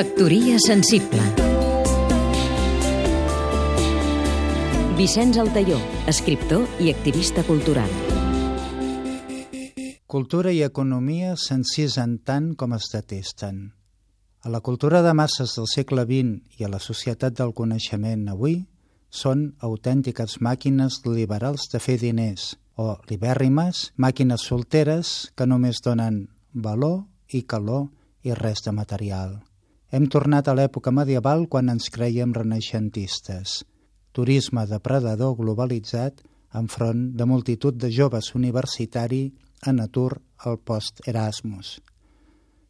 Factoria sensible Vicenç Altaió, escriptor i activista cultural. Cultura i economia s'encisen tant com es detesten. A la cultura de masses del segle XX i a la societat del coneixement avui són autèntiques màquines liberals de fer diners o libèrrimes màquines solteres que només donen valor i calor i res de material. Hem tornat a l'època medieval quan ens creiem renaixentistes. Turisme depredador globalitzat enfront de multitud de joves universitari en atur al post-Erasmus.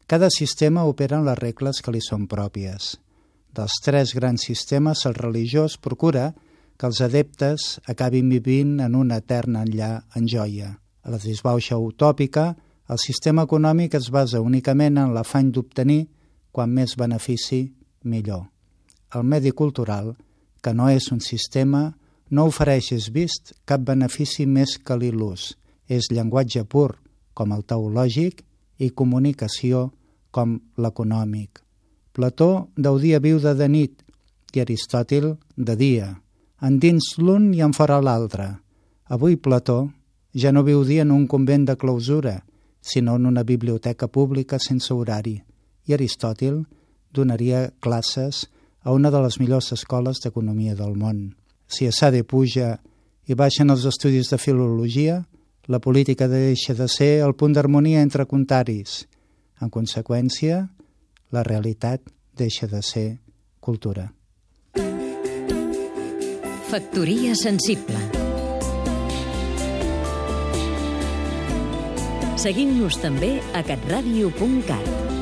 Cada sistema opera en les regles que li són pròpies. Dels tres grans sistemes, el religiós procura que els adeptes acabin vivint en una eterna enllà en joia. A la disbauxa utòpica, el sistema econòmic es basa únicament en l'afany d'obtenir quan més benefici, millor. El medi cultural, que no és un sistema, no ofereix, és vist, cap benefici més que l'il·lús. És llenguatge pur, com el teològic, i comunicació, com l'econòmic. Plató gaudia viuda de nit i Aristòtil de dia, endins l'un i en fora l'altre. Avui Plató ja no viu dia en un convent de clausura, sinó en una biblioteca pública sense horari, i Aristòtil donaria classes a una de les millors escoles d'economia del món. Si a Sade puja i baixen els estudis de filologia, la política deixa de ser el punt d'harmonia entre contaris. En conseqüència, la realitat deixa de ser cultura. Factoria sensible Seguim-nos també a catradio.cat